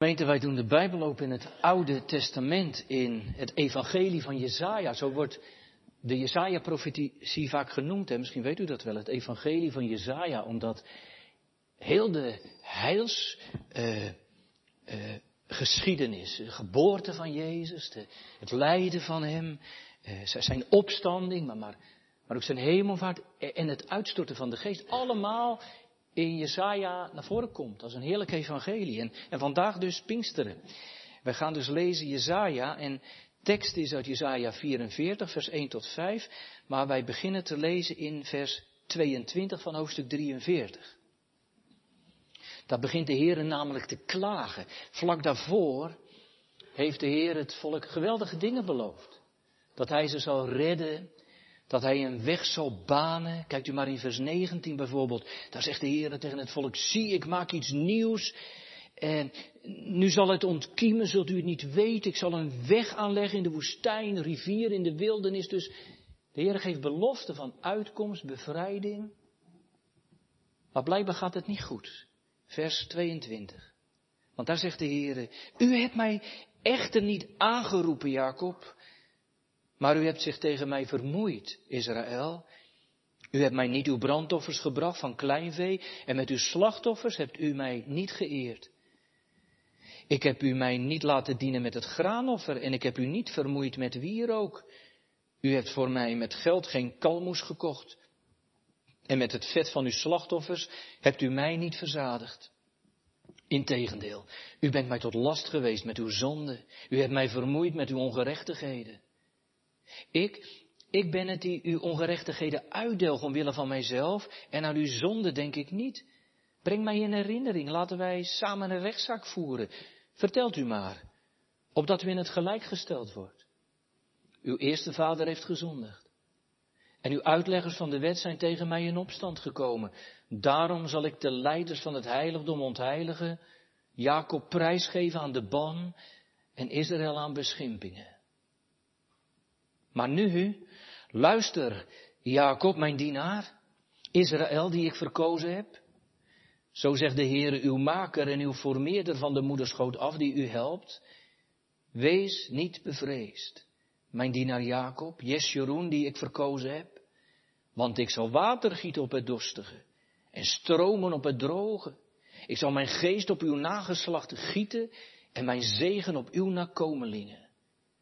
Gemeente, wij doen de Bijbel open in het Oude Testament, in het Evangelie van Jezaja. Zo wordt de Jezaja-profetie vaak genoemd. Hè? Misschien weet u dat wel, het Evangelie van Jezaja, omdat heel de heilsgeschiedenis, uh, uh, de geboorte van Jezus, de, het lijden van Hem, uh, zijn opstanding, maar, maar ook zijn hemelvaart en het uitstorten van de geest, allemaal in Jesaja naar voren komt. als een heerlijk evangelie. En, vandaag dus Pinksteren. Wij gaan dus lezen Jesaja en tekst is uit Jesaja 44, vers 1 tot 5. Maar wij beginnen te lezen in vers 22 van hoofdstuk 43. Daar begint de Heer namelijk te klagen. Vlak daarvoor heeft de Heer het volk geweldige dingen beloofd. Dat hij ze zal redden dat hij een weg zal banen. Kijkt u maar in vers 19 bijvoorbeeld. Daar zegt de Heer tegen het volk, zie ik maak iets nieuws. En nu zal het ontkiemen, zult u het niet weten. Ik zal een weg aanleggen in de woestijn, rivier in de wildernis. Dus de Heer geeft belofte van uitkomst, bevrijding. Maar blijkbaar gaat het niet goed. Vers 22. Want daar zegt de Heer, u hebt mij echter niet aangeroepen, Jacob. Maar u hebt zich tegen mij vermoeid, Israël. U hebt mij niet uw brandoffers gebracht van kleinvee en met uw slachtoffers hebt u mij niet geëerd. Ik heb u mij niet laten dienen met het graanoffer en ik heb u niet vermoeid met wierook. U hebt voor mij met geld geen kalmoes gekocht. En met het vet van uw slachtoffers hebt u mij niet verzadigd. Integendeel, u bent mij tot last geweest met uw zonde. U hebt mij vermoeid met uw ongerechtigheden. Ik, ik ben het die uw ongerechtigheden uitdelg omwille van mijzelf en aan uw zonde denk ik niet. Breng mij in herinnering, laten wij samen een rechtszaak voeren. Vertelt u maar, opdat u in het gelijk gesteld wordt. Uw eerste vader heeft gezondigd. En uw uitleggers van de wet zijn tegen mij in opstand gekomen. Daarom zal ik de leiders van het heiligdom ontheiligen, Jacob prijsgeven aan de ban en Israël aan beschimpingen. Maar nu, luister, Jacob, mijn dienaar, Israël die ik verkozen heb. Zo zegt de Heere, uw maker en uw formeerder van de moederschoot af die u helpt. Wees niet bevreesd, mijn dienaar Jacob, Jesjeroen die ik verkozen heb. Want ik zal water gieten op het dorstige en stromen op het droge. Ik zal mijn geest op uw nageslachten gieten en mijn zegen op uw nakomelingen.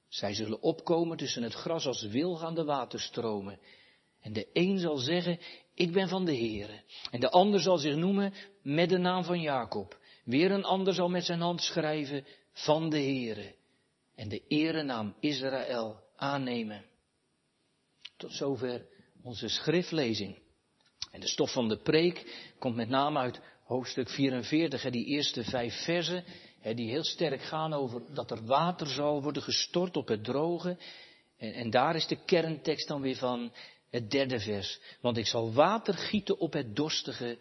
Zij zullen opkomen tussen het gras als wilgaande waterstromen. En de een zal zeggen, ik ben van de Heere. En de ander zal zich noemen met de naam van Jacob. Weer een ander zal met zijn hand schrijven, van de Heere. En de erenaam Israël aannemen. Tot zover onze schriftlezing. En de stof van de preek komt met name uit hoofdstuk 44, die eerste vijf versen die heel sterk gaan over dat er water zal worden gestort op het droge. En, en daar is de kerntekst dan weer van het derde vers. Want ik zal water gieten op het dorstige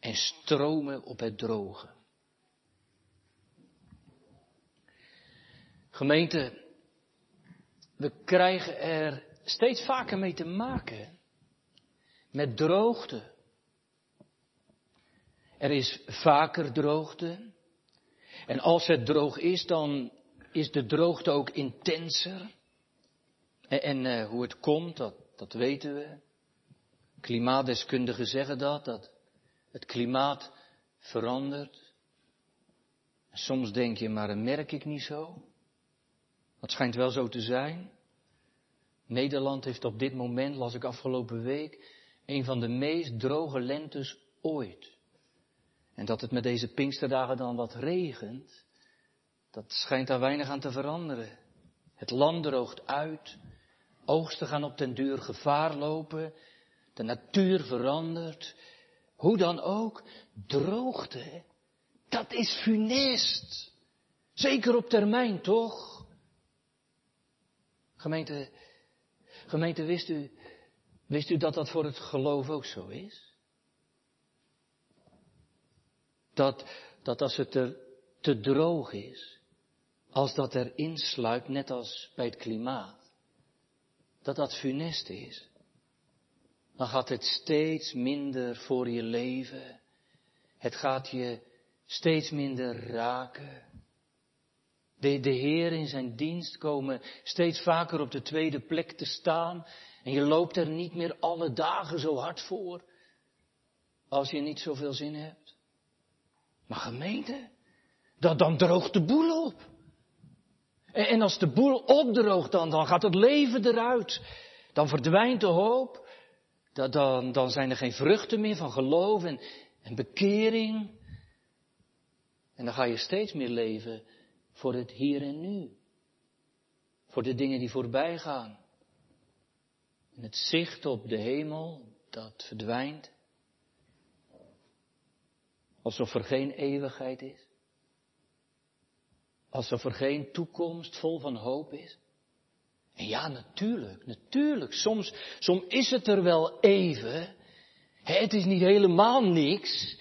en stromen op het droge. Gemeente, we krijgen er steeds vaker mee te maken. Met droogte. Er is vaker droogte. En als het droog is, dan is de droogte ook intenser. En, uh, hoe het komt, dat, dat weten we. Klimaatdeskundigen zeggen dat, dat het klimaat verandert. soms denk je, maar dat merk ik niet zo. Dat schijnt wel zo te zijn. Nederland heeft op dit moment, las ik afgelopen week, een van de meest droge lentes ooit. En dat het met deze Pinksterdagen dan wat regent, dat schijnt daar weinig aan te veranderen. Het land droogt uit, oogsten gaan op den duur gevaar lopen, de natuur verandert. Hoe dan ook, droogte, dat is funest. Zeker op termijn, toch? Gemeente, gemeente, wist u, wist u dat dat voor het geloof ook zo is? Dat, dat als het er te droog is, als dat er insluipt, net als bij het klimaat, dat dat funest is. Dan gaat het steeds minder voor je leven. Het gaat je steeds minder raken. De, de Heer in zijn dienst komen steeds vaker op de tweede plek te staan. En je loopt er niet meer alle dagen zo hard voor. Als je niet zoveel zin hebt. Maar gemeente, dat, dan droogt de boel op. En, en als de boel opdroogt, dan, dan gaat het leven eruit. Dan verdwijnt de hoop. Dan, dan, dan zijn er geen vruchten meer van geloof en, en bekering. En dan ga je steeds meer leven voor het hier en nu. Voor de dingen die voorbij gaan. En het zicht op de hemel, dat verdwijnt. Alsof er geen eeuwigheid is. Alsof er geen toekomst vol van hoop is. En ja, natuurlijk, natuurlijk. Soms, soms is het er wel even. Het is niet helemaal niks.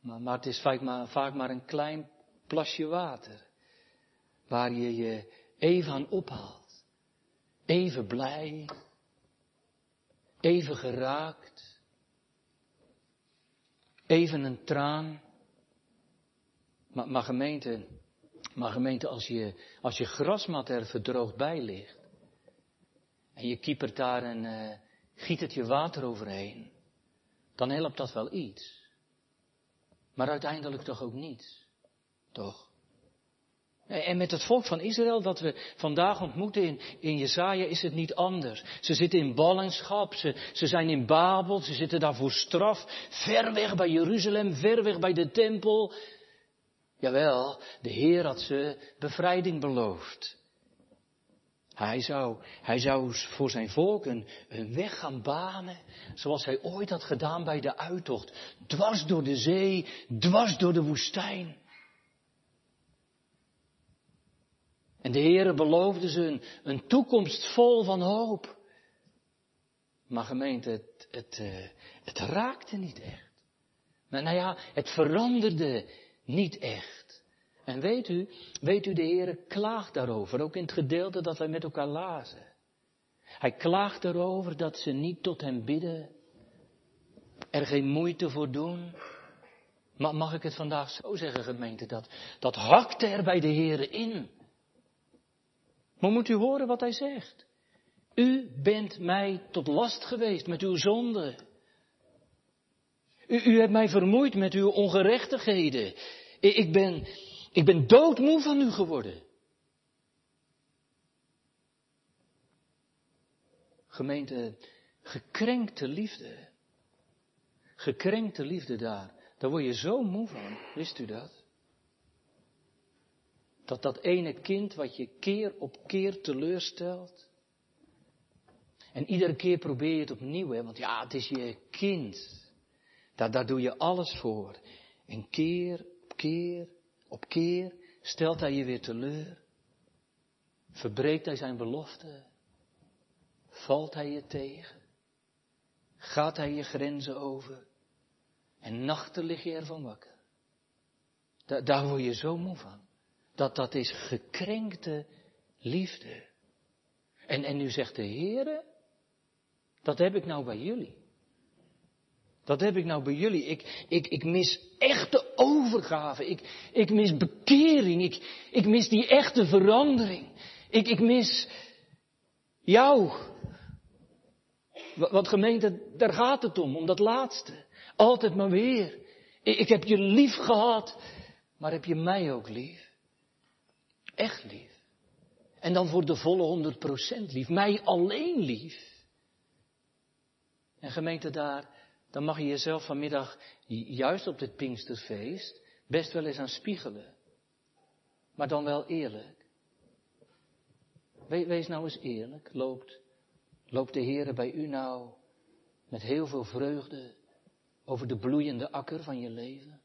Maar, maar het is vaak maar, vaak maar een klein plasje water. Waar je je even aan ophaalt. Even blij. Even geraakt. Even een traan. Maar, gemeente, maar gemeente, als je, als je grasmat er verdroogd bij ligt. En je kiepert daar en uh, giet het je water overheen. Dan helpt dat wel iets. Maar uiteindelijk toch ook niets. Toch? En met het volk van Israël dat we vandaag ontmoeten in, in Jezaja is het niet anders. Ze zitten in ballingschap, ze, ze zijn in Babel, ze zitten daar voor straf, ver weg bij Jeruzalem, ver weg bij de tempel. Jawel, de Heer had ze bevrijding beloofd. Hij zou, hij zou voor zijn volk een, een weg gaan banen, zoals hij ooit had gedaan bij de uittocht. Dwars door de zee, dwars door de woestijn. En de Heere beloofde ze een, toekomst vol van hoop. Maar gemeente, het, het, uh, het raakte niet echt. Maar nou ja, het veranderde niet echt. En weet u, weet u, de Heere klaagt daarover, ook in het gedeelte dat wij met elkaar lazen. Hij klaagt erover dat ze niet tot hem bidden, er geen moeite voor doen. Maar mag ik het vandaag zo zeggen, gemeente, dat, dat hakte er bij de Heere in. Maar moet u horen wat hij zegt. U bent mij tot last geweest met uw zonde. U, u hebt mij vermoeid met uw ongerechtigheden. Ik, ben, ik ben doodmoe van u geworden. Gemeente, gekrenkte liefde. Gekrenkte liefde daar. Daar word je zo moe van. Wist u dat? Dat dat ene kind wat je keer op keer teleurstelt. En iedere keer probeer je het opnieuw, hè? want ja, het is je kind. Daar, daar doe je alles voor. En keer op keer op keer stelt hij je weer teleur. Verbreekt hij zijn belofte. Valt hij je tegen. Gaat hij je grenzen over. En nachten lig je ervan wakker. Daar, daar word je zo moe van. Dat dat is gekrenkte liefde. En, en nu zegt de Heere, dat heb ik nou bij jullie. Dat heb ik nou bij jullie. Ik, ik, ik mis echte overgave. Ik, ik mis bekering. Ik, ik mis die echte verandering. Ik, ik mis jou. Wat gemeente, daar gaat het om, om dat laatste. Altijd maar weer. Ik, ik heb je lief gehad, maar heb je mij ook lief? Echt lief. En dan voor de volle honderd procent lief. Mij alleen lief. En gemeente daar, dan mag je jezelf vanmiddag, juist op dit Pinksterfeest, best wel eens aan spiegelen. Maar dan wel eerlijk. Wees nou eens eerlijk. Loopt, loopt de Heer bij u nou met heel veel vreugde over de bloeiende akker van je leven?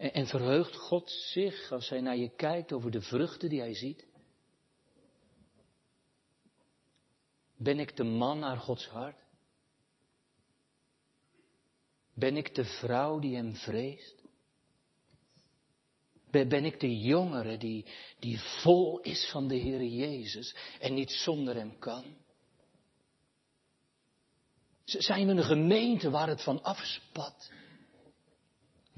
En, verheugt God zich als hij naar je kijkt over de vruchten die hij ziet? Ben ik de man naar Gods hart? Ben ik de vrouw die hem vreest? Ben ik de jongere die, die vol is van de Heer Jezus en niet zonder hem kan? Zijn we een gemeente waar het van afspat?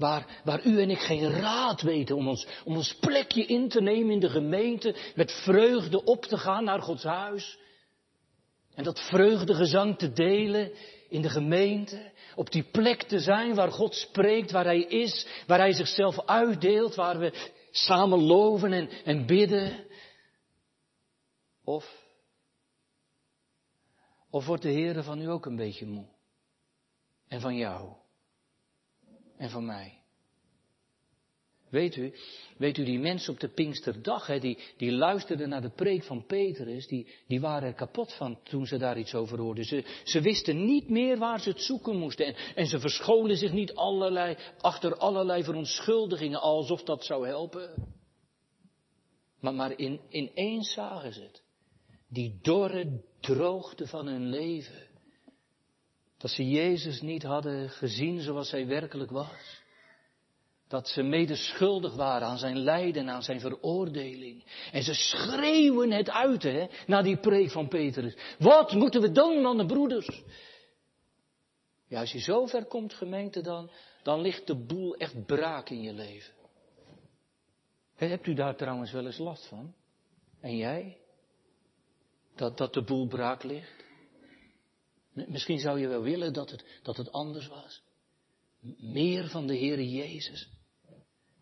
Waar, waar u en ik geen raad weten om ons, om ons plekje in te nemen in de gemeente, met vreugde op te gaan naar Gods huis. En dat vreugdegezang te delen in de gemeente, op die plek te zijn waar God spreekt, waar Hij is, waar Hij zichzelf uitdeelt, waar we samen loven en, en bidden. Of, of wordt de Heer van u ook een beetje moe? En van jou? En van mij? Weet u, weet u, die mensen op de Pinksterdag, hè, die, die luisterden naar de preek van Petrus, die, die waren er kapot van toen ze daar iets over hoorden. Ze, ze wisten niet meer waar ze het zoeken moesten. En, en ze verscholen zich niet allerlei, achter allerlei verontschuldigingen, alsof dat zou helpen. Maar, maar in, ineens zagen ze het. Die dorre droogte van hun leven. Dat ze Jezus niet hadden gezien zoals hij werkelijk was dat ze medeschuldig waren aan zijn lijden, aan zijn veroordeling. En ze schreeuwen het uit, hè, na die preek van Petrus. Wat moeten we doen, mannen broeders? Ja, als je zo ver komt, gemeente, dan, dan ligt de boel echt braak in je leven. hebt u daar trouwens wel eens last van? En jij? Dat, dat de boel braak ligt? Misschien zou je wel willen dat het, dat het anders was. Meer van de Heere Jezus.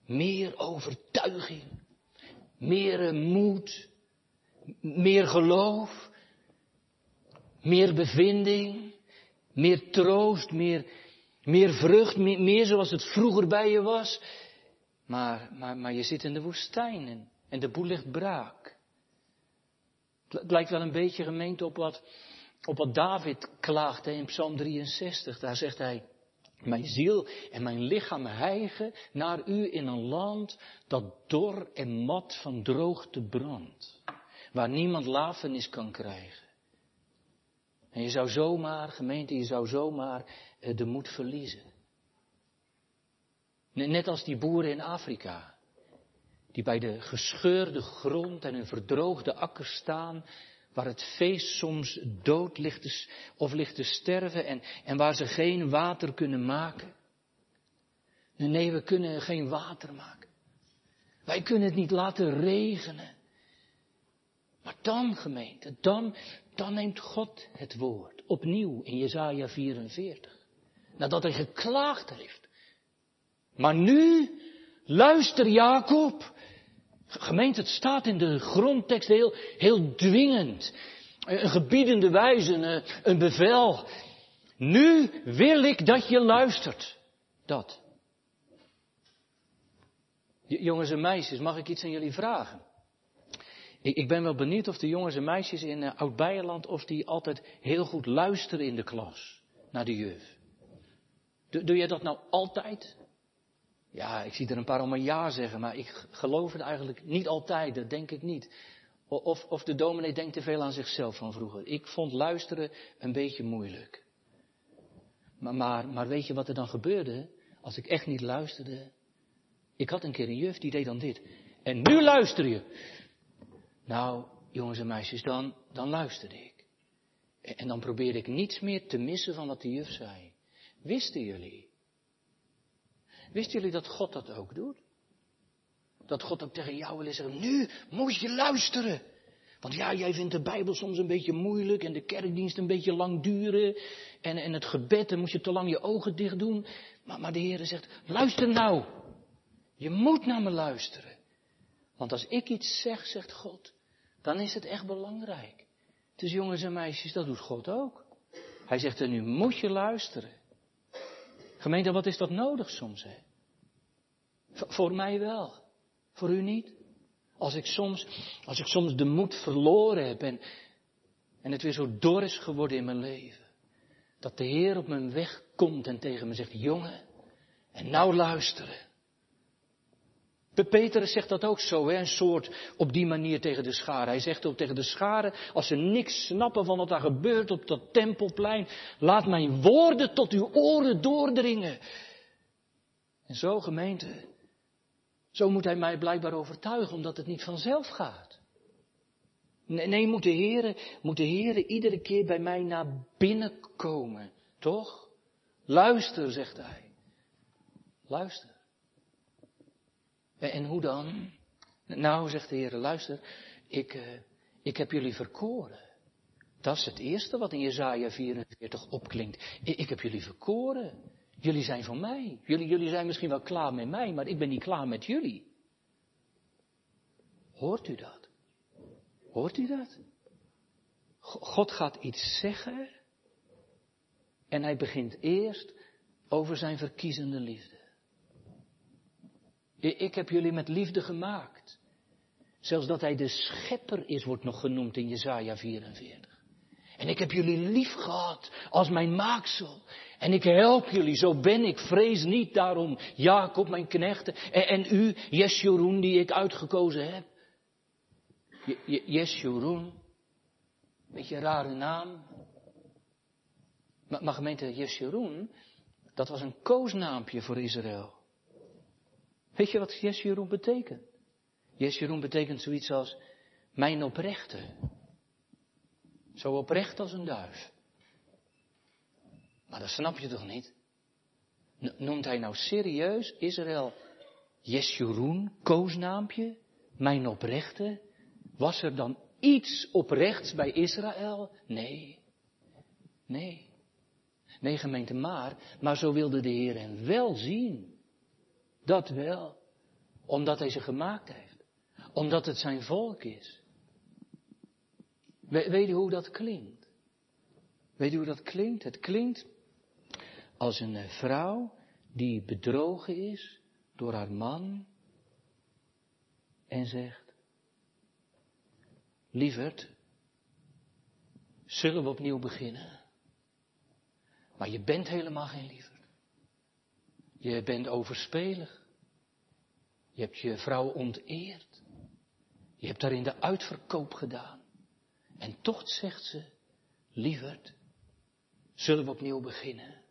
Meer overtuiging. Meer moed. Meer geloof. Meer bevinding. Meer troost. Meer, meer vrucht. Meer, meer zoals het vroeger bij je was. Maar, maar, maar je zit in de woestijn en, en de boel ligt braak. Het lijkt wel een beetje gemeend op wat, op wat David klaagde in Psalm 63. Daar zegt hij, mijn ziel en mijn lichaam hijgen naar u in een land dat dor en mat van droogte brandt. Waar niemand lafenis kan krijgen. En je zou zomaar, gemeente, je zou zomaar eh, de moed verliezen. Net als die boeren in Afrika. Die bij de gescheurde grond en een verdroogde akkers staan waar het feest soms dood ligt of ligt te sterven en, en waar ze geen water kunnen maken. Nee, we kunnen geen water maken. Wij kunnen het niet laten regenen. Maar dan, gemeente, dan, dan neemt God het woord opnieuw in Jesaja 44. Nadat hij geklaagd heeft. Maar nu, luister Jacob, Gemeente, het staat in de grondtekst heel, heel dwingend. Een gebiedende wijze, een, bevel. Nu wil ik dat je luistert. Dat. Jongens en meisjes, mag ik iets aan jullie vragen? Ik, ik ben wel benieuwd of de jongens en meisjes in uh, Oud-Beijerland, of die altijd heel goed luisteren in de klas. Naar de juf. Doe, doe jij dat nou altijd? Ja, ik zie er een paar een ja zeggen, maar ik geloof het eigenlijk niet altijd, dat denk ik niet. Of, of de dominee denkt te veel aan zichzelf van vroeger. Ik vond luisteren een beetje moeilijk. Maar, maar, maar weet je wat er dan gebeurde? Als ik echt niet luisterde. Ik had een keer een juf die deed dan dit. En nu luister je. Nou, jongens en meisjes, dan, dan luisterde ik. En dan probeerde ik niets meer te missen van wat de juf zei. Wisten jullie Wisten jullie dat God dat ook doet? Dat God ook tegen jou wil zeggen, nu moet je luisteren. Want ja, jij vindt de Bijbel soms een beetje moeilijk en de kerkdienst een beetje lang duren. En, en het gebed, dan moet je te lang je ogen dicht doen. Maar, maar de Heer zegt, luister nou. Je moet naar me luisteren. Want als ik iets zeg, zegt God, dan is het echt belangrijk. Dus jongens en meisjes, dat doet God ook. Hij zegt, en nu moet je luisteren. Gemeente, wat is dat nodig soms, hè? Voor mij wel. Voor u niet? Als ik soms, als ik soms de moed verloren heb en, en het weer zo dor is geworden in mijn leven. Dat de Heer op mijn weg komt en tegen me zegt, jongen, en nou luisteren. Petrus zegt dat ook zo, hè? een soort op die manier tegen de scharen. Hij zegt ook tegen de scharen, als ze niks snappen van wat daar gebeurt op dat tempelplein, laat mijn woorden tot uw oren doordringen. En zo gemeente, zo moet hij mij blijkbaar overtuigen, omdat het niet vanzelf gaat. Nee, nee moet, de Heere, moet de iedere keer bij mij naar binnen komen, toch? Luister, zegt hij. Luister. En hoe dan? Nou, zegt de Heer, luister, ik, uh, ik heb jullie verkoren. Dat is het eerste wat in Jezaja 44 opklinkt. Ik, ik, heb jullie verkoren. Jullie zijn van mij. Jullie, jullie zijn misschien wel klaar met mij, maar ik ben niet klaar met jullie. Hoort u dat? Hoort u dat? God gaat iets zeggen en hij begint eerst over zijn verkiezende liefde. Ik heb jullie met liefde gemaakt. Zelfs dat hij de schepper is, wordt nog genoemd in Jesaja 44. En ik heb jullie lief gehad als mijn maaksel. En ik help jullie, zo ben ik. Vrees niet daarom, Jacob, mijn knechten. En, u, Jeshurun, die ik uitgekozen heb. Jeshurun, beetje een rare naam. Maar, maar gemeente Jeshurun, dat was een koosnaampje voor Israël. Weet je wat Jeshurun betekent? Jeshurun betekent zoiets als mijn oprechte. Zo oprecht als een duif. Maar dat snap je toch niet? Noemt hij nou serieus Israël Jeshurun, koosnaampje, mijn oprechte? Was er dan iets oprechts bij Israël? Nee. Nee. Nee, gemeente, maar, maar zo wilde de Heer hen wel zien. Dat wel. Omdat hij ze gemaakt heeft. Omdat het zijn volk is. We, weet u hoe dat klinkt? Weet u hoe dat klinkt? Het klinkt als een eh, vrouw die bedrogen is door haar man en zegt, lieverd, zullen we opnieuw beginnen? Maar je bent helemaal geen lieverd. Je bent overspelig. Je hebt je vrouw onteerd. Je hebt haar in de uitverkoop gedaan. En toch zegt ze, lieverd, zullen we opnieuw beginnen?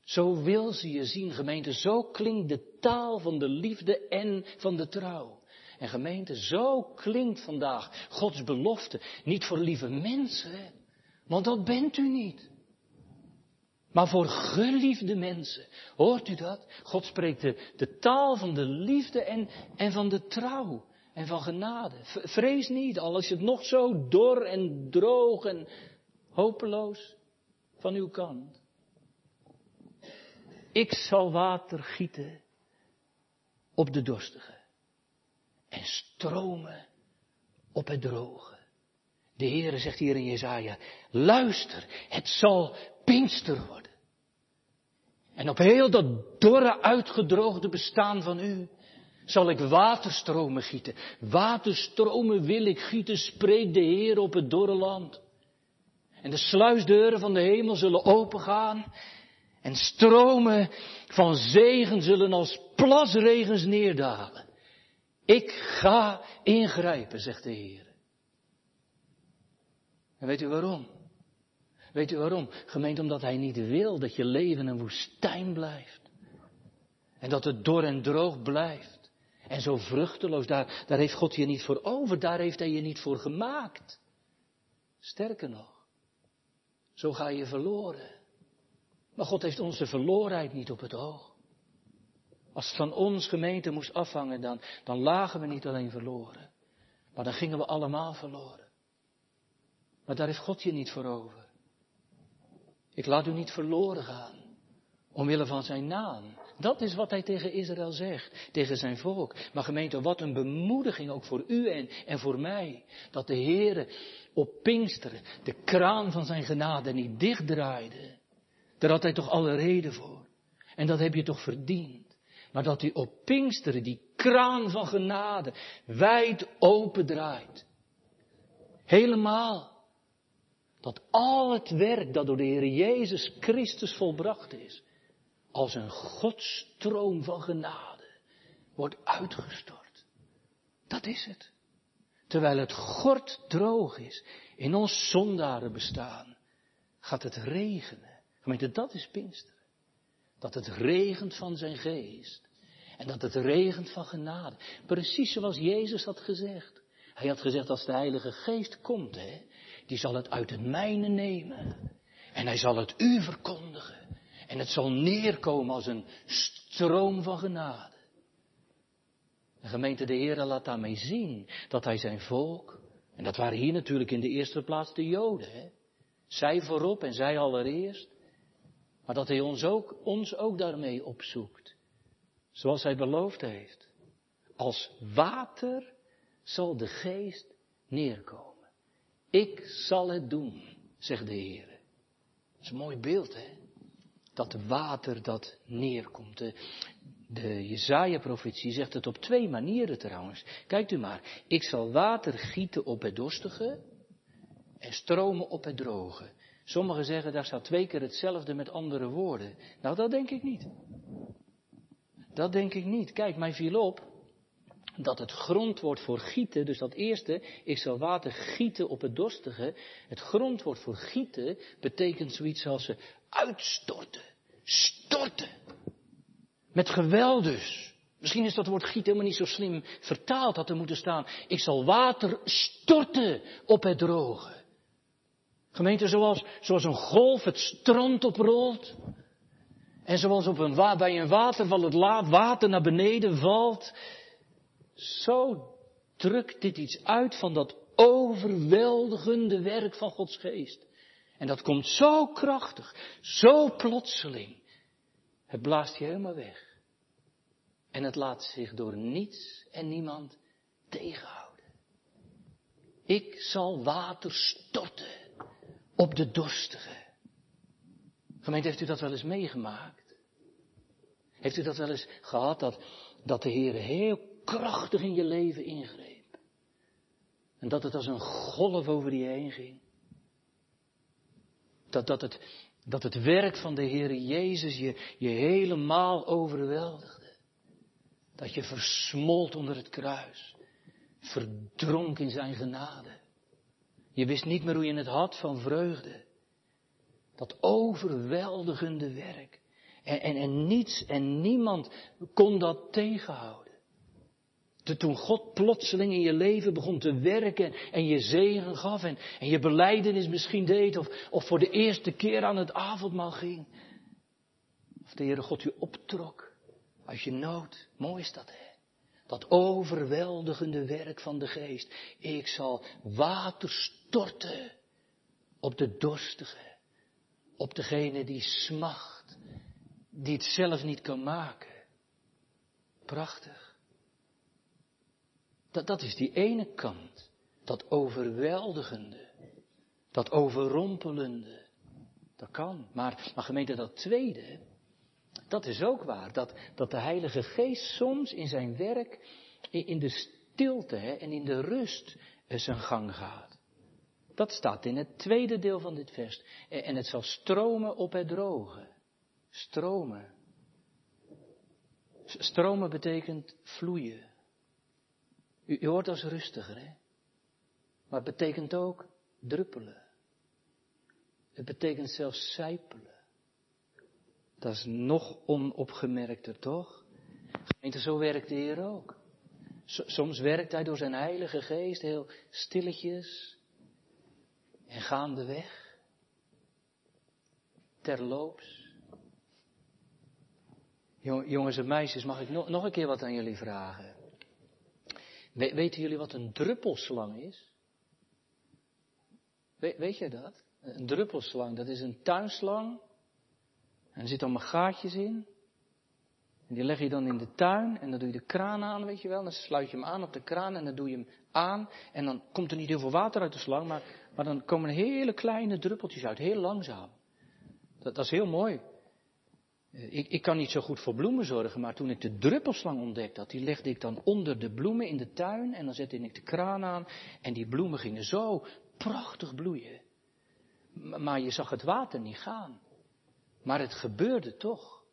Zo wil ze je zien, gemeente. Zo klinkt de taal van de liefde en van de trouw. En gemeente, zo klinkt vandaag Gods belofte. Niet voor lieve mensen, want dat bent u niet. Maar voor geliefde mensen. Hoort u dat? God spreekt de, de taal van de liefde en, en van de trouw. En van genade. Vrees niet, al is het nog zo dor en droog en hopeloos van uw kant. Ik zal water gieten op de dorstige en stromen op het droge. De Heere zegt hier in Jezaja, luister, het zal Pinkster worden. En op heel dat dorre, uitgedroogde bestaan van u zal ik waterstromen gieten. Waterstromen wil ik gieten, spreekt de Heer op het dorre land. En de sluisdeuren van de hemel zullen opengaan. En stromen van zegen zullen als plasregens neerdalen. Ik ga ingrijpen, zegt de Heer. En weet u waarom? Weet u waarom? Gemeente, omdat hij niet wil dat je leven een woestijn blijft. En dat het dor en droog blijft. En zo vruchteloos, daar, daar heeft God je niet voor over, daar heeft hij je niet voor gemaakt. Sterker nog, zo ga je verloren. Maar God heeft onze verlorenheid niet op het oog. Als het van ons gemeente moest afhangen, dan, dan lagen we niet alleen verloren. Maar dan gingen we allemaal verloren. Maar daar heeft God je niet voor over. Ik laat u niet verloren gaan. Omwille van zijn naam. Dat is wat hij tegen Israël zegt. Tegen zijn volk. Maar gemeente, wat een bemoediging ook voor u en, en voor mij. Dat de Heere op Pinksteren de kraan van zijn genade niet dichtdraaide. Daar had hij toch alle reden voor. En dat heb je toch verdiend. Maar dat hij op Pinksteren die kraan van genade wijd open draait. Helemaal dat al het werk dat door de Heer Jezus Christus volbracht is, als een godstroom van genade, wordt uitgestort. Dat is het. Terwijl het gort droog is in ons zondaren bestaan, gaat het regenen. Gemeente, dat is Pinksteren. Dat het regent van zijn geest. En dat het regent van genade. Precies zoals Jezus had gezegd. Hij had gezegd als de Heilige Geest komt, hè, die zal het uit het mijne nemen. En hij zal het u verkondigen. En het zal neerkomen als een Stroom van genade. De gemeente de Heer laat daarmee zien dat hij zijn volk, en dat waren hier natuurlijk in de eerste plaats de Joden, hè? zij voorop en zij allereerst, maar dat hij ons ook, ons ook daarmee opzoekt, zoals hij beloofd heeft. Als water zal de geest neerkomen. Ik zal het doen, zegt de Heer. Dat is een mooi beeld, hè? Dat water dat neerkomt. De, de Jezaja-profetie zegt het op twee manieren trouwens. Kijkt u maar. Ik zal water gieten op het dorstige en stromen op het droge. Sommigen zeggen daar staat twee keer hetzelfde met andere woorden. Nou, dat denk ik niet. Dat denk ik niet. Kijk, mij viel op dat het grondwoord voor gieten, dus dat eerste, ik zal water gieten op het dorstige, het grondwoord voor gieten betekent zoiets als ze uitstorten, storten. Met geweld dus. Misschien is dat woord gieten helemaal niet zo slim vertaald had er moeten staan. Ik zal water storten op het droge. Gemeente, zoals, zoals een golf het strand oprolt. En zoals op een, bij een waterval het water naar beneden valt. Zo drukt dit iets uit van dat overweldigende werk van Gods geest. En dat komt zo krachtig, zo plotseling. Het blaast je helemaal weg. En het laat zich door niets en niemand tegenhouden. Ik zal water storten op de dorstige. Gemeente, heeft u dat wel eens meegemaakt? Heeft u dat wel eens gehad dat, dat de Heer heel krachtig in je leven ingreep. En dat het als een golf over je heen ging. Dat, dat, het, dat het werk van de Heer Jezus je, je helemaal overweldigde. Dat je versmolt onder het kruis. Verdronk in zijn genade. Je wist niet meer hoe je het had van vreugde. Dat overweldigende werk. En, en, en niets en niemand kon dat tegenhouden. Toen God plotseling in je leven begon te werken en je zegen gaf en, je beleidenis misschien deed of, of voor de eerste keer aan het avondmaal ging. Of de Heere God je optrok uit je nood. Mooi is dat hè. Dat overweldigende werk van de geest. Ik zal water storten op de dorstige. Op degene die smacht. Die het zelf niet kan maken. Prachtig. Dat, dat is die ene kant. Dat overweldigende. Dat overrompelende. Dat kan. Maar, maar gemeente, dat tweede, dat is ook waar. Dat, dat de Heilige Geest soms in zijn werk, in, de stilte hè, en in de rust eh, zijn gang gaat. Dat staat in het tweede deel van dit vers. En het zal stromen op het droge. Stromen. Stromen betekent vloeien. U, hoort als rustiger, hè? Maar het betekent ook druppelen. Het betekent zelfs sijpelen. Dat is nog onopgemerkter, toch? Gemeente, zo werkt de Heer ook. Soms werkt Hij door zijn Heilige Geest heel stilletjes en gaandeweg, terloops. Jongens en meisjes, mag ik nog een keer wat aan jullie vragen? Weten jullie wat een druppelslang is? weet jij dat? Een druppelslang, dat is een tuinslang. En er zitten allemaal gaatjes in. En die leg je dan in de tuin en dan doe je de kraan aan, weet je wel. Dan sluit je hem aan op de kraan en dan doe je hem aan. En dan komt er niet heel veel water uit de slang, maar, maar dan komen hele kleine druppeltjes uit, heel langzaam. Dat, dat is heel mooi. Eh, ik, ik, kan niet zo goed voor bloemen zorgen, maar toen ik de druppelslang ontdekte had, die legde ik dan onder de bloemen in de tuin en dan zette ik de kraan aan en die bloemen gingen zo prachtig bloeien. Maar je zag het water niet gaan. Maar het gebeurde toch.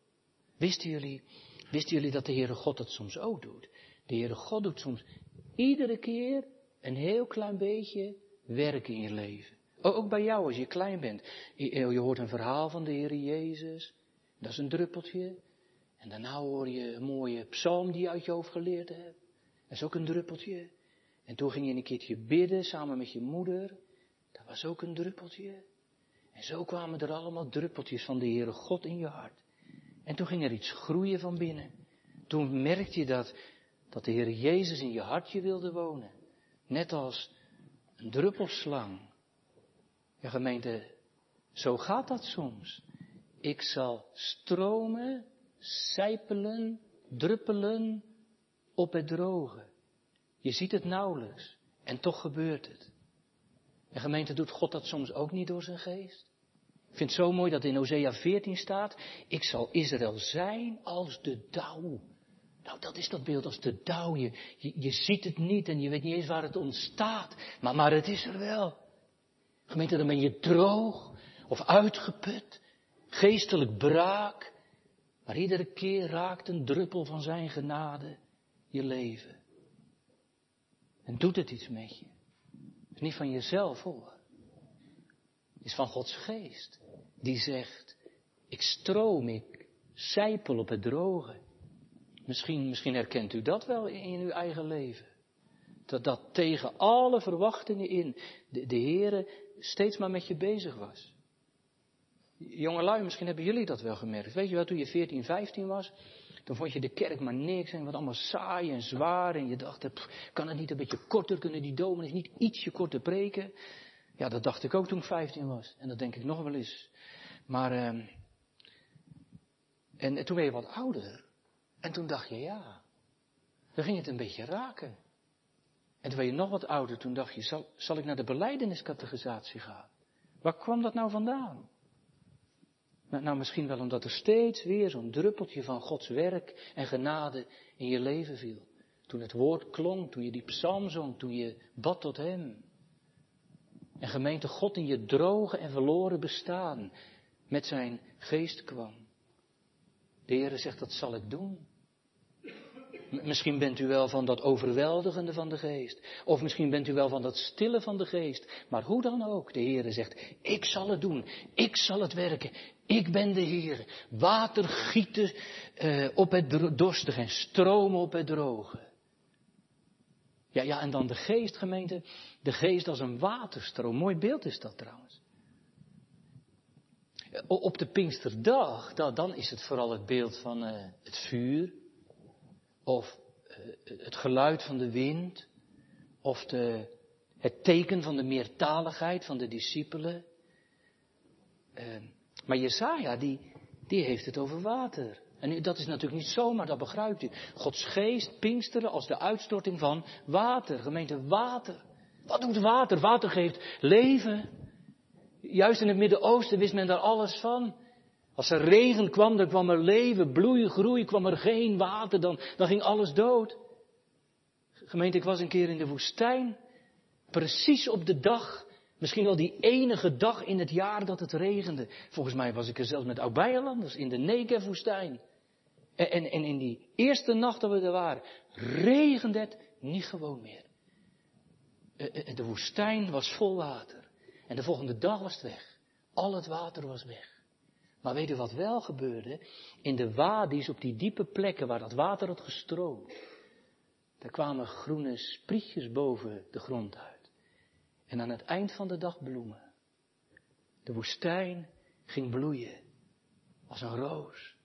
Wisten jullie, wisten jullie dat de Heere God het soms ook doet? De Heere God doet soms iedere keer een heel klein beetje werk in je leven. Ook bij jou als je klein bent. Je hoort een verhaal van de Heere Jezus. Dat is een druppeltje. En daarna hoor je een mooie psalm die je uit je hoofd geleerd hebt. Dat is ook een druppeltje. En toen ging je een keertje bidden samen met je moeder. Dat was ook een druppeltje. En zo kwamen er allemaal druppeltjes van de Heere God in je hart. En toen ging er iets groeien van binnen. Toen merkte je dat, dat de Heer Jezus in je hartje wilde wonen. Net als een druppelslang. Ja, gemeente, zo gaat dat soms. Ik zal stromen, sijpelen, druppelen op het droge. Je ziet het nauwelijks. En toch gebeurt het. En gemeente, doet God dat soms ook niet door zijn geest? Ik vind het zo mooi dat in Hosea 14 staat, ik zal Israël zijn als de dauw. Nou, dat is dat beeld als de dauw. Je, je, ziet het niet en je weet niet eens waar het ontstaat. Maar, maar het is er wel. Gemeente, dan ben je droog of uitgeput, geestelijk braak. Maar iedere keer raakt een druppel van zijn genade je leven. En doet het iets met je. Het is niet van jezelf hoor. Het is van Gods geest. Die zegt, ik stroom, ik zijpel op het droge. Misschien, misschien herkent u dat wel in uw eigen leven. Dat dat tegen alle verwachtingen in de, de Heere steeds maar met je bezig was. Jongelui, misschien hebben jullie dat wel gemerkt. Weet je wel, toen je 14, 15 was, dan vond je de kerk maar niks en wat allemaal saai en zwaar. En je dacht, kan het niet een beetje korter, kunnen die dominees niet ietsje korter preken? Ja, dat dacht ik ook toen ik 15 was. En dat denk ik nog wel eens. Maar, uh, en, toen ben je wat ouder. En toen dacht je, ja, dan ging het een beetje raken. En toen ben je nog wat ouder, toen dacht je, zal, zal ik naar de beleideniscategorisatie gaan? Waar kwam dat nou vandaan? Nou, nou, misschien wel omdat er steeds weer zo'n druppeltje van Gods werk en genade in je leven viel. Toen het woord klonk, toen je die psalm zong, toen je bad tot Hem. En gemeente God in je droge en verloren bestaan met zijn geest kwam. De Heer zegt, dat zal ik doen. Misschien bent u wel van dat overweldigende van de geest. Of misschien bent u wel van dat stille van de geest. Maar hoe dan ook, de Heer zegt, ik zal het doen. Ik zal het werken. Ik ben de Heer. Water gieten uh, op het dorstige en stromen op het droge. Ja, ja, en dan de geest, gemeente. De geest als een waterstroom. Mooi beeld is dat trouwens. Op de Pinksterdag, dan is het vooral het beeld van uh, het vuur. Of uh, het geluid van de wind. Of de, het teken van de meertaligheid van de discipelen. Uh, maar Jesaja, die, die heeft het over water. En dat is natuurlijk niet zomaar, dat begrijpt u. Gods geest, Pinksteren, als de uitstorting van water. Gemeente water. Wat doet water? Water geeft leven. Juist in het Midden-Oosten wist men daar alles van. Als er regen kwam, dan kwam er leven, bloeien, groei, kwam er geen water, dan, dan ging alles dood. Gemeente, ik was een keer in de woestijn, precies op de dag, misschien wel die enige dag in het jaar dat het regende. Volgens mij was ik er zelfs met oud in de Negev-woestijn. En, en, en, in die eerste nacht dat we er waren, regende het niet gewoon meer. Eh, eh, de woestijn was vol water. En de volgende dag was het weg. Al het water was weg. Maar weet u wat wel gebeurde? In de wadi's, op die diepe plekken waar dat water had gestroomd, daar kwamen groene sprietjes boven de grond uit. En aan het eind van de dag bloemen. De woestijn ging bloeien als een roos.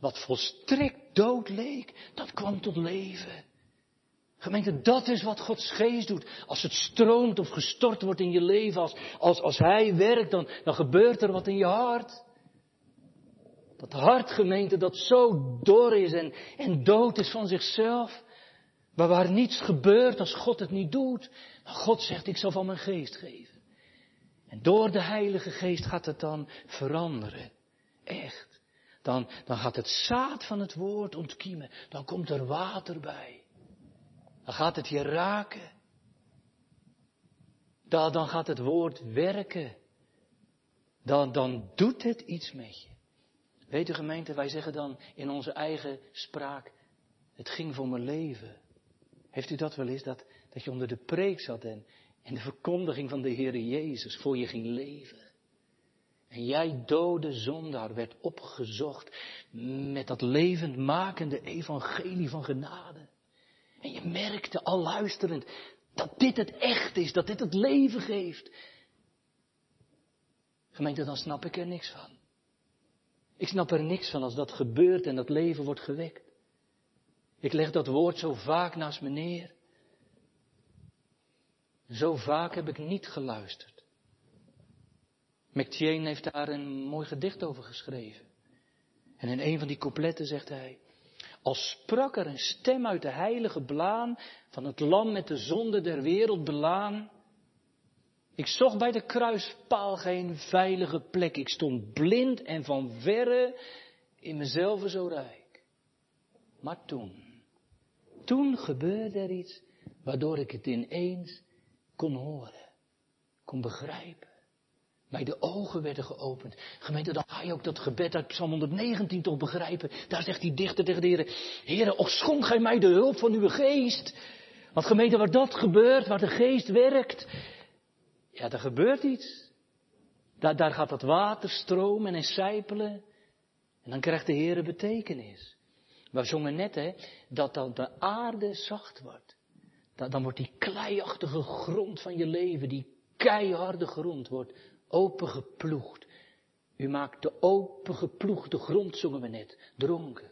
Wat volstrekt dood leek, dat kwam tot leven. Gemeente, dat is wat Gods geest doet. Als het stroomt of gestort wordt in je leven, als, als, als Hij werkt, dan, dan gebeurt er wat in je hart. Dat hart, gemeente, dat zo dor is en, en dood is van zichzelf. Maar waar niets gebeurt als God het niet doet. God zegt, ik zal van mijn geest geven. En door de Heilige Geest gaat het dan veranderen. Echt. Dan, dan gaat het zaad van het woord ontkiemen. Dan komt er water bij. Dan gaat het je raken. Dan, dan gaat het woord werken. Dan, dan doet het iets met je. Weet u gemeente, wij zeggen dan in onze eigen spraak, het ging voor mijn leven. Heeft u dat wel eens, dat, dat je onder de preek zat en, en de verkondiging van de Heer Jezus voor je ging leven? En jij, dode zondaar, werd opgezocht met dat levendmakende evangelie van genade. En je merkte al luisterend dat dit het echt is, dat dit het leven geeft. Gemeente, dan snap ik er niks van. Ik snap er niks van als dat gebeurt en dat leven wordt gewekt. Ik leg dat woord zo vaak naast me neer. Zo vaak heb ik niet geluisterd. McTwain heeft daar een mooi gedicht over geschreven. En in een van die coupletten zegt hij, als sprak er een stem uit de heilige blaan van het lam met de zonde der wereld belaan. Ik zocht bij de kruispaal geen veilige plek. Ik stond blind en van verre in mezelf zo rijk. Maar toen, toen gebeurde er iets waardoor ik het ineens kon horen, kon begrijpen. Mij de ogen werden geopend. Gemeente, dan ga je ook dat gebed uit Psalm 119 toch begrijpen. Daar zegt die dichter tegen de Heer, Heere, och schonk gij mij de hulp van uw geest. Want gemeente, waar dat gebeurt, waar de geest werkt, ja, er gebeurt iets. Daar, daar gaat dat water stromen en sijpelen. En dan krijgt de Heer betekenis. We zongen net, hè, dat dan de aarde zacht wordt. Dat, dan wordt die kleiachtige grond van je leven, die keiharde grond, wordt opengeploegd. U maakt de opengeploegde grond, zongen we net, dronken.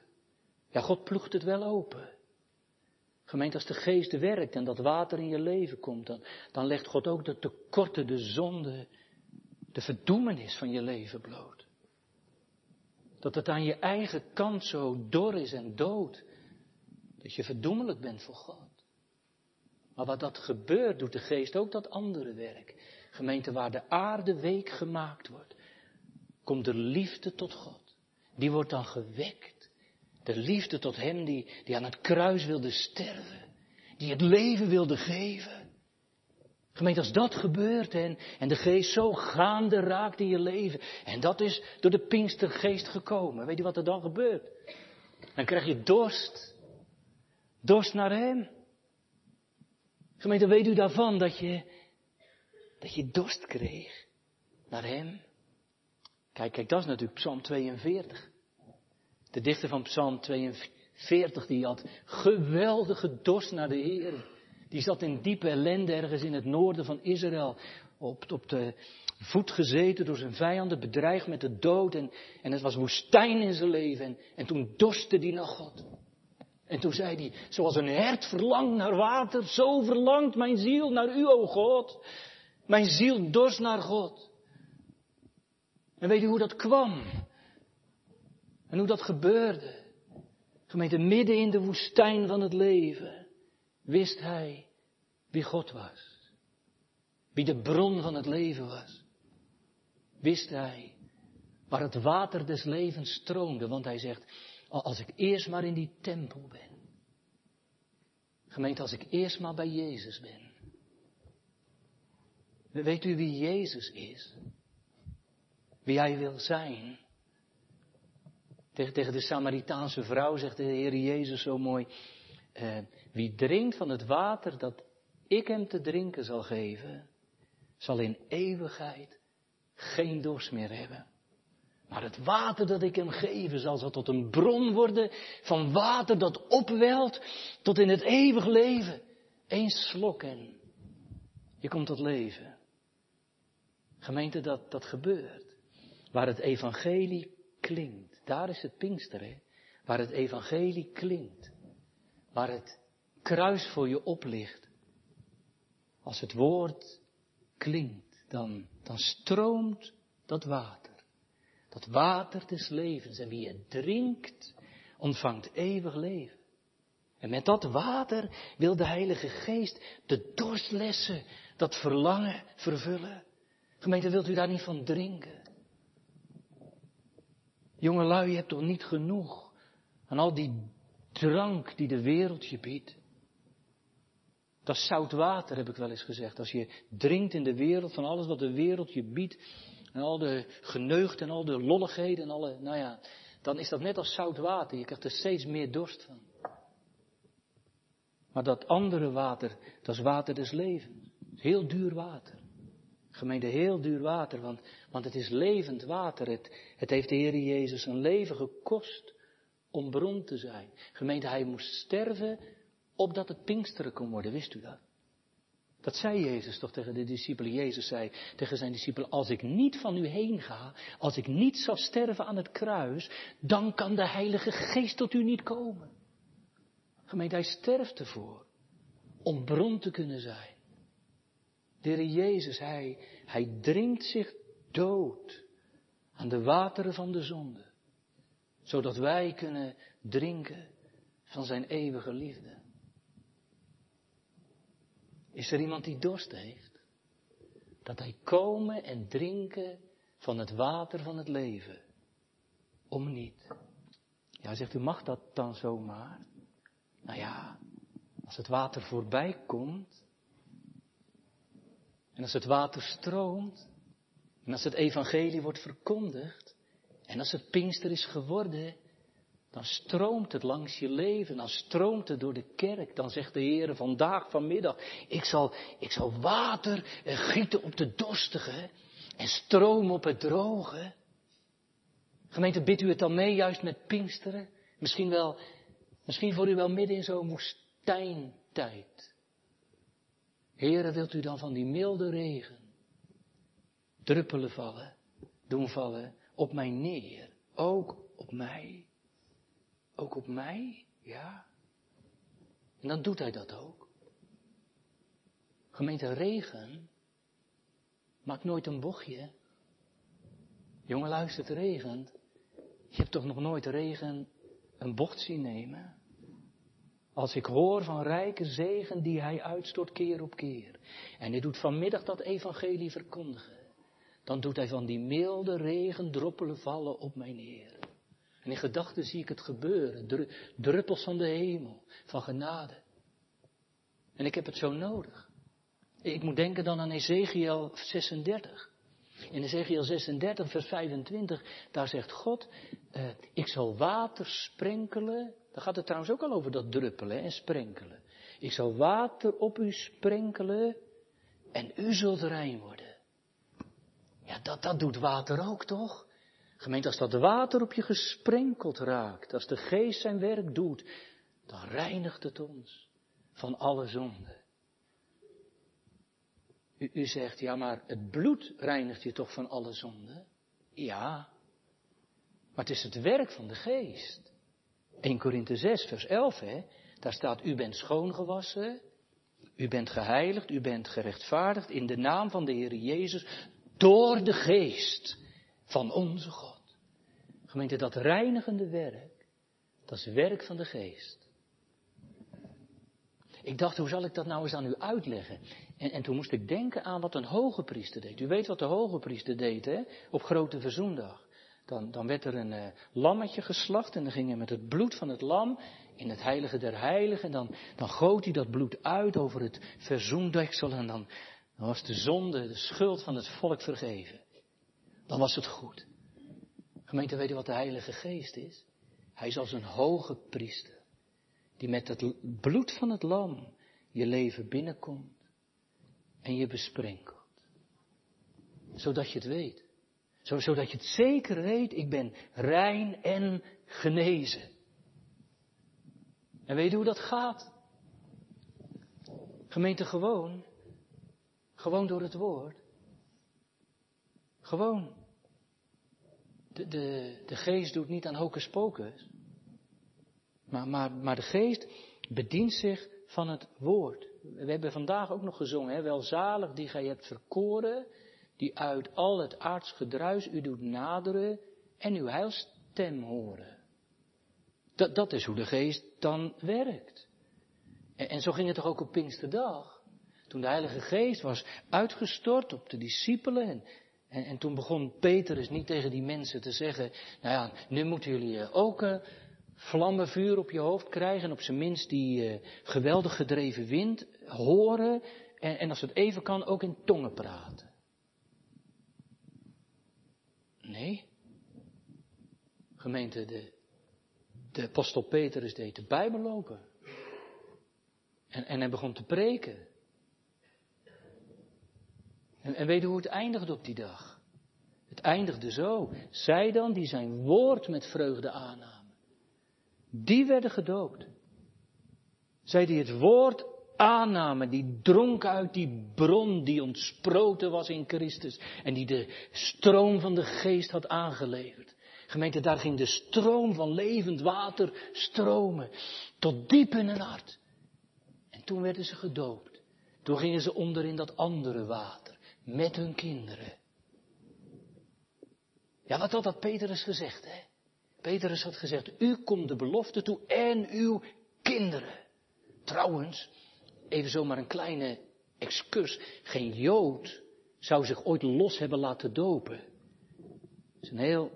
Ja, God ploegt het wel open. Gemeente, als de geest werkt en dat water in je leven komt, dan, dan legt God ook de tekorten, de zonde, de verdoemenis van je leven bloot. Dat het aan je eigen kant zo dor is en dood, dat je verdoemelijk bent voor God. Maar wat dat gebeurt, doet de geest ook dat andere werk. Gemeente, waar de aarde week gemaakt wordt, komt de liefde tot God. Die wordt dan gewekt. De liefde tot Hem die, die aan het kruis wilde sterven. Die het leven wilde geven. Gemeente, als dat gebeurt en, en de geest zo gaande raakt in je leven. En dat is door de Pinkstergeest gekomen. Weet je wat er dan gebeurt? Dan krijg je dorst. Dorst naar Hem. Gemeente, weet u daarvan dat je, dat je dorst kreeg naar Hem? Kijk, kijk, dat is natuurlijk Psalm 42. De dichter van Psalm 42, die had geweldige dorst naar de Heer. Die zat in diepe ellende ergens in het noorden van Israël. Op, op de voet gezeten door zijn vijanden, bedreigd met de dood. En, het was woestijn in zijn leven. En, en toen dorstte hij naar God. En toen zei hij, zoals een hert verlangt naar water, zo verlangt mijn ziel naar u, o God. Mijn ziel dorst naar God. En weet u hoe dat kwam? En hoe dat gebeurde? Gemeente, midden in de woestijn van het leven wist hij wie God was. Wie de bron van het leven was. Wist hij waar het water des levens stroomde. Want hij zegt, als ik eerst maar in die tempel ben. Gemeente, als ik eerst maar bij Jezus ben. Weet u wie Jezus is? Wie hij wil zijn? Tegen, tegen de Samaritaanse vrouw zegt de Heer Jezus zo mooi. Eh, wie drinkt van het water dat ik hem te drinken zal geven, zal in eeuwigheid geen dorst meer hebben. Maar het water dat ik hem geef, zal tot een bron worden van water dat opwelt tot in het eeuwig leven. Eén slok en je komt tot leven. Gemeente, dat, dat gebeurt. Waar het evangelie klinkt. Daar is het Pinkster, hè? Waar het evangelie klinkt. Waar het kruis voor je oplicht. Als het woord klinkt, dan, dan stroomt dat water. Dat water des levens. En wie het drinkt, ontvangt eeuwig leven. En met dat water wil de Heilige Geest de dorstlessen, dat verlangen vervullen. Gemeente, wilt u daar niet van drinken? Jongelui, je hebt toch niet genoeg aan al die drank die de wereld je biedt? Dat is zout water, heb ik wel eens gezegd. Als je drinkt in de wereld van alles wat de wereld je biedt, en al de geneugd en al de lolligheden en alle, nou ja, dan is dat net als zout water. Je krijgt er steeds meer dorst van. Maar dat andere water, dat is water des levens. Heel duur water. Gemeente, heel duur water, want, want het is levend water. Het, het heeft de Heer Jezus een leven gekost om bron te zijn. Gemeente, hij moest sterven opdat het Pinksteren kon worden, wist u dat? Dat zei Jezus toch tegen de discipelen. Jezus zei tegen zijn discipelen, als ik niet van u heen ga, als ik niet zal sterven aan het kruis, dan kan de Heilige Geest tot u niet komen. Gemeente, hij sterft ervoor om bron te kunnen zijn. De Heer Jezus, hij, hij dringt zich dood aan de wateren van de zonde, zodat wij kunnen drinken van zijn eeuwige liefde. Is er iemand die dorst heeft? Dat hij komen en drinken van het water van het leven. Om niet. Ja, zegt u, mag dat dan zomaar? Nou ja, als het water voorbij komt. En als het water stroomt. En als het evangelie wordt verkondigd. En als het Pinkster is geworden. Dan stroomt het langs je leven, dan stroomt het door de kerk. Dan zegt de Heer vandaag, vanmiddag, ik zal, ik zal water gieten op de dorstige en stroom op het droge. Gemeente, bidt u het dan mee, juist met Pinksteren? Misschien wel, misschien voor u wel midden in zo'n woestijntijd. Heren, wilt u dan van die milde regen druppelen vallen, doen vallen op mij neer, ook op mij? Ook op mij? Ja. En dan doet hij dat ook. Gemeente regen maakt nooit een bochtje. Jongen, luister, het regent. Je hebt toch nog nooit regen een bocht zien nemen? Als ik hoor van rijke zegen die hij uitstort keer op keer. En hij doet vanmiddag dat evangelie verkondigen. Dan doet hij van die milde regen droppelen vallen op mijn Heer. En in gedachten zie ik het gebeuren. Druppels van de hemel, van genade. En ik heb het zo nodig. Ik moet denken dan aan Ezekiel 36. In Ezekiel 36, vers 25, daar zegt God, eh, ik zal water sprenkelen. Daar gaat het trouwens ook al over dat druppelen en sprenkelen. Ik zal water op u sprenkelen en u zult rein worden. Ja, dat, dat doet water ook, toch? Gemeente, als dat water op je gesprenkeld raakt, als de geest zijn werk doet, dan reinigt het ons van alle zonde. U, u zegt, ja, maar het bloed reinigt je toch van alle zonde? Ja, maar het is het werk van de geest. 1 Korinthe 6, vers 11, hè? Daar staat, u bent schoongewassen, u bent geheiligd, u bent gerechtvaardigd in de naam van de Heer Jezus door de geest van onze God. Gemeente, dat reinigende werk, dat is werk van de geest. Ik dacht, hoe zal ik dat nou eens aan u uitleggen? En, en toen moest ik denken aan wat een hoge priester deed. U weet wat de hoge priester deed, hè? Op grote verzoendag. Dan, dan werd er een uh, lammetje geslacht en dan ging hij met het bloed van het lam in het heilige der heiligen. En dan, dan goot hij dat bloed uit over het verzoendeksel en dan, dan was de zonde, de schuld van het volk vergeven. Dan was het goed. Gemeente, weet je wat de Heilige Geest is? Hij is als een hoge priester, die met het bloed van het lam je leven binnenkomt en je besprenkelt. Zodat je het weet. Zodat je het zeker weet, ik ben rein en genezen. En weet je hoe dat gaat? Gemeente gewoon. Gewoon door het woord. Gewoon. De, de, de geest doet niet aan hocus pocus. Maar, maar, maar de geest bedient zich van het woord. We hebben vandaag ook nog gezongen, hè? welzalig die gij hebt verkoren, die uit al het aards gedruis u doet naderen en uw heilstem horen. Dat, dat is hoe de geest dan werkt. En, en zo ging het toch ook op Pinksterdag. Toen de Heilige Geest was uitgestort op de discipelen en, en, en toen begon Petrus niet tegen die mensen te zeggen, nou ja, nu moeten jullie eh, ook uh, vlammenvuur op je hoofd krijgen en op zijn minst die uh, geweldig gedreven wind horen en, en als het even kan ook in tongen praten. Nee. Gemeente, de, de apostel Petrus deed de Bijbel open. En, en hij begon te preken. En, en weet u hoe het eindigde op die dag? Het eindigde zo. Zij dan die zijn woord met vreugde aannamen. Die werden gedoopt. Zij die het woord aannamen, die dronken uit die bron die ontsproten was in Christus en die de stroom van de geest had aangeleverd. Gemeente, daar ging de stroom van levend water stromen tot diep in hun hart. En toen werden ze gedoopt. Toen gingen ze onder in dat andere water met hun kinderen. Ja, wat had dat Petrus gezegd, hè? Petrus had gezegd, u komt de belofte toe en uw kinderen. Trouwens, even zomaar een kleine excurs. Geen Jood zou zich ooit los hebben laten dopen. Dat is een heel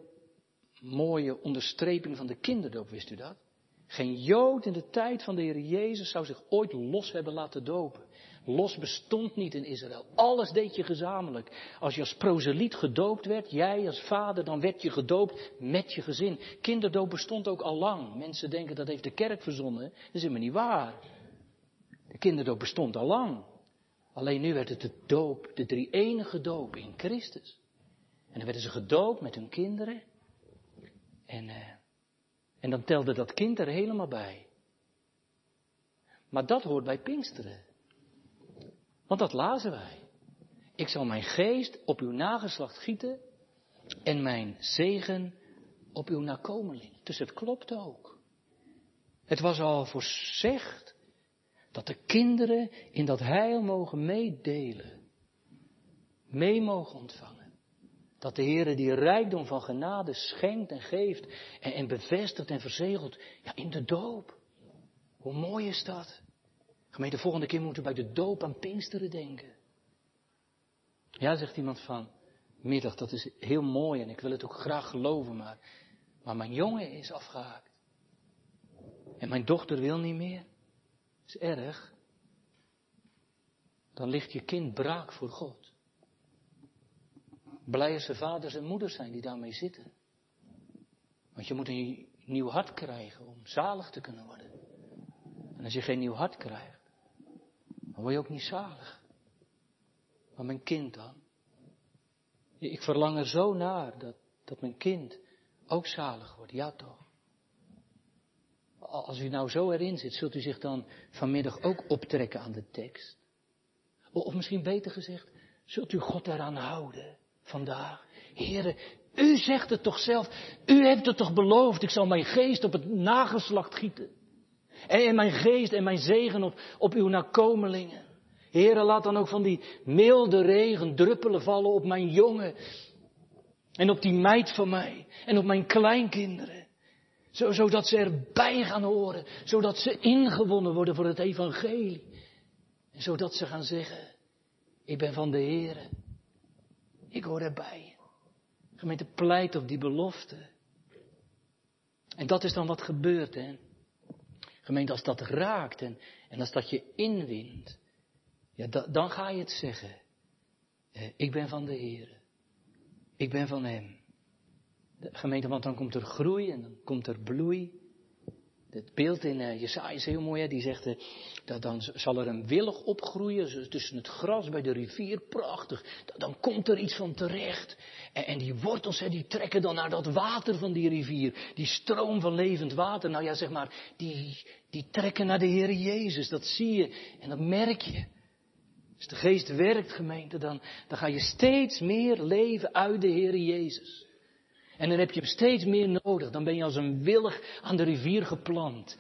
mooie onderstreping van de kinderdoop, wist u dat? Geen Jood in de tijd van de Heer Jezus zou zich ooit los hebben laten dopen. Los bestond niet in Israël. Alles deed je gezamenlijk. Als je als proseliet gedoopt werd, jij als vader, dan werd je gedoopt met je gezin. Kinderdoop bestond ook al lang. Mensen denken dat heeft de kerk verzonnen. Dat is helemaal niet waar. De kinderdoop bestond al lang. Alleen nu werd het de doop, de drie enige doop in Christus. En dan werden ze gedoopt met hun kinderen. En, uh, en dan telde dat kind er helemaal bij. Maar dat hoort bij Pinksteren. Want dat lazen wij. Ik zal mijn geest op uw nageslacht gieten en mijn zegen op uw nakomeling. Dus het klopt ook. Het was al voorzegd dat de kinderen in dat heil mogen meedelen. Mee mogen ontvangen. Dat de Heere die rijkdom van genade schenkt en geeft en, en bevestigt en verzegelt. Ja, in de doop. Hoe mooi is dat? Gemeente, de volgende keer moeten we bij de doop aan Pinksteren denken. Ja, zegt iemand van, middag, dat is heel mooi en ik wil het ook graag geloven, maar, maar mijn jongen is afgehaakt. En mijn dochter wil niet meer. Is erg. Dan ligt je kind braak voor God. Blij als er vaders en moeders zijn die daarmee zitten. Want je moet een nieuw hart krijgen om zalig te kunnen worden. En als je geen nieuw hart krijgt, dan word je ook niet zalig. Maar mijn kind dan? Ik verlang er zo naar dat, dat mijn kind ook zalig wordt. Ja toch? Als u nou zo erin zit, zult u zich dan vanmiddag ook optrekken aan de tekst? Of misschien beter gezegd, zult u God eraan houden vandaag? Heren, u zegt het toch zelf, u hebt het toch beloofd, ik zal mijn geest op het nageslacht gieten. En mijn geest en mijn zegen op, op uw nakomelingen. Heren, laat dan ook van die milde regen druppelen vallen op mijn jongen. En op die meid van mij. En op mijn kleinkinderen. Zo, zodat ze erbij gaan horen. Zodat ze ingewonnen worden voor het evangelie. En zodat ze gaan zeggen, ik ben van de Heren. Ik hoor erbij. Gemeente pleit op die belofte. En dat is dan wat gebeurt, hè. Gemeente, als dat raakt en, en als dat je inwint, ja, dan ga je het zeggen. Eh, ik ben van de Heer. Ik ben van Hem. De gemeente, want dan komt er groei en dan komt er bloei. Het beeld in uh, Jesaja is heel mooi, hè? die zegt, uh, dat dan zal er een willig opgroeien tussen het gras bij de rivier, prachtig. Dan komt er iets van terecht. En, en die wortels, hè, die trekken dan naar dat water van die rivier, die stroom van levend water. Nou ja, zeg maar, die, die trekken naar de Heer Jezus, dat zie je en dat merk je. Als de geest werkt, gemeente, dan, dan ga je steeds meer leven uit de Heer Jezus. En dan heb je hem steeds meer nodig. Dan ben je als een willig aan de rivier geplant.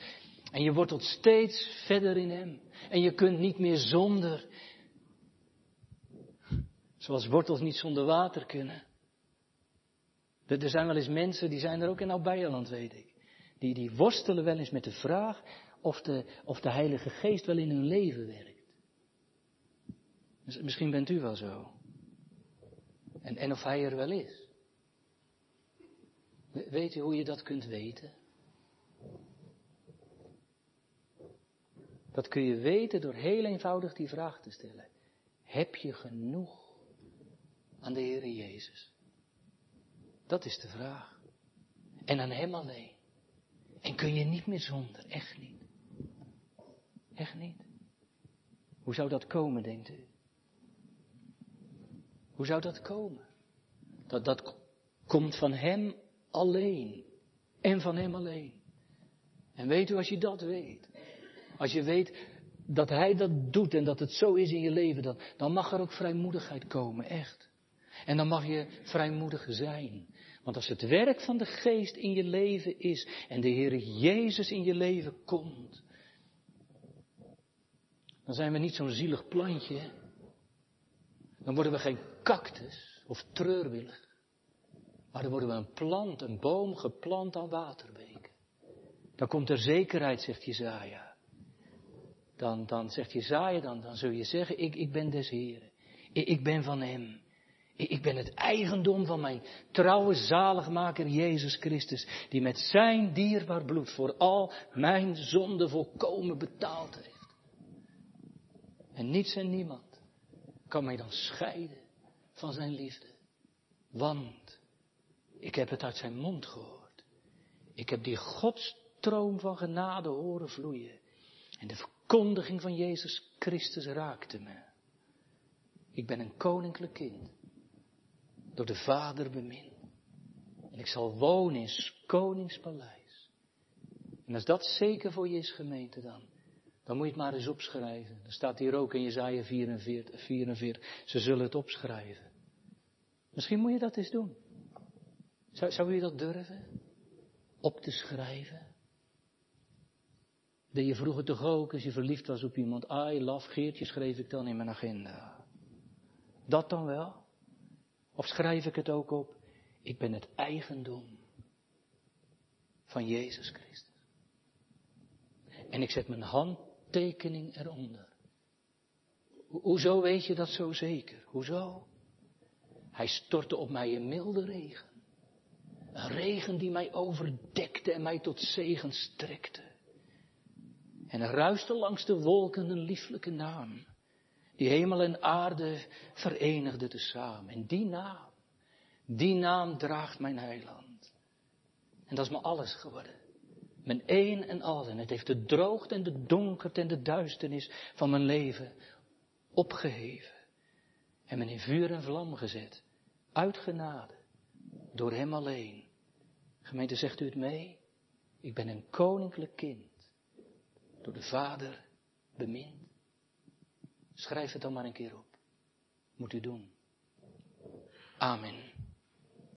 En je wortelt steeds verder in hem. En je kunt niet meer zonder. Zoals wortels niet zonder water kunnen. Er zijn wel eens mensen, die zijn er ook in Albijeland, weet ik. Die, die worstelen wel eens met de vraag of de, of de Heilige Geest wel in hun leven werkt. Misschien bent u wel zo. En, en of hij er wel is. Weet u hoe je dat kunt weten? Dat kun je weten door heel eenvoudig die vraag te stellen. Heb je genoeg aan de Heer Jezus? Dat is de vraag. En aan Hem alleen. En kun je niet meer zonder, echt niet. Echt niet. Hoe zou dat komen, denkt u? Hoe zou dat komen? Dat, dat komt van Hem alleen. En van Hem alleen. En weet u, als je dat weet, als je weet dat Hij dat doet en dat het zo is in je leven, dan, dan mag er ook vrijmoedigheid komen, echt. En dan mag je vrijmoedig zijn. Want als het werk van de geest in je leven is en de Heer Jezus in je leven komt, dan zijn we niet zo'n zielig plantje. Dan worden we geen cactus of treurwillig. Maar dan worden we een plant, een boom geplant aan waterbeken. Dan komt er zekerheid, zegt Jezaja. Dan, dan zegt Jezaja, dan, dan zul je zeggen, ik, ik ben des Heren. Ik, ik ben van Hem. Ik ben het eigendom van mijn trouwe zaligmaker Jezus Christus, die met zijn dierbaar bloed voor al mijn zonden volkomen betaald heeft. En niets en niemand kan mij dan scheiden van zijn liefde. Want ik heb het uit zijn mond gehoord. Ik heb die godstroom van genade horen vloeien. En de verkondiging van Jezus Christus raakte me. Ik ben een koninklijk kind door de Vader bemin. En ik zal wonen in koningspaleis. En als dat zeker voor je is, gemeente, dan, dan moet je het maar eens opschrijven. Dan staat hier ook in Jezaja 44, 44. Ze zullen het opschrijven. Misschien moet je dat eens doen. Zou, zou je dat durven? Op te schrijven? Dat je vroeger toch ook, als je verliefd was op iemand, I love Geertje, schreef ik dan in mijn agenda. Dat dan wel? Of schrijf ik het ook op? Ik ben het eigendom van Jezus Christus. En ik zet mijn handtekening eronder. hoezo weet je dat zo zeker? Hoezo? Hij stortte op mij een milde regen. Een regen die mij overdekte en mij tot zegen strekte. En ruiste langs de wolken een lieflijke naam die hemel en aarde verenigde tezamen. En die naam, die naam draagt mijn heiland. En dat is me alles geworden. Mijn een en al. En het heeft de droogte en de donkerte en de duisternis van mijn leven opgeheven. En me in vuur en vlam gezet. Uit genade. Door hem alleen. Gemeente, zegt u het mee? Ik ben een koninklijk kind. Door de Vader bemind. Schrijf het dan maar een keer op. Moet u doen. Amen.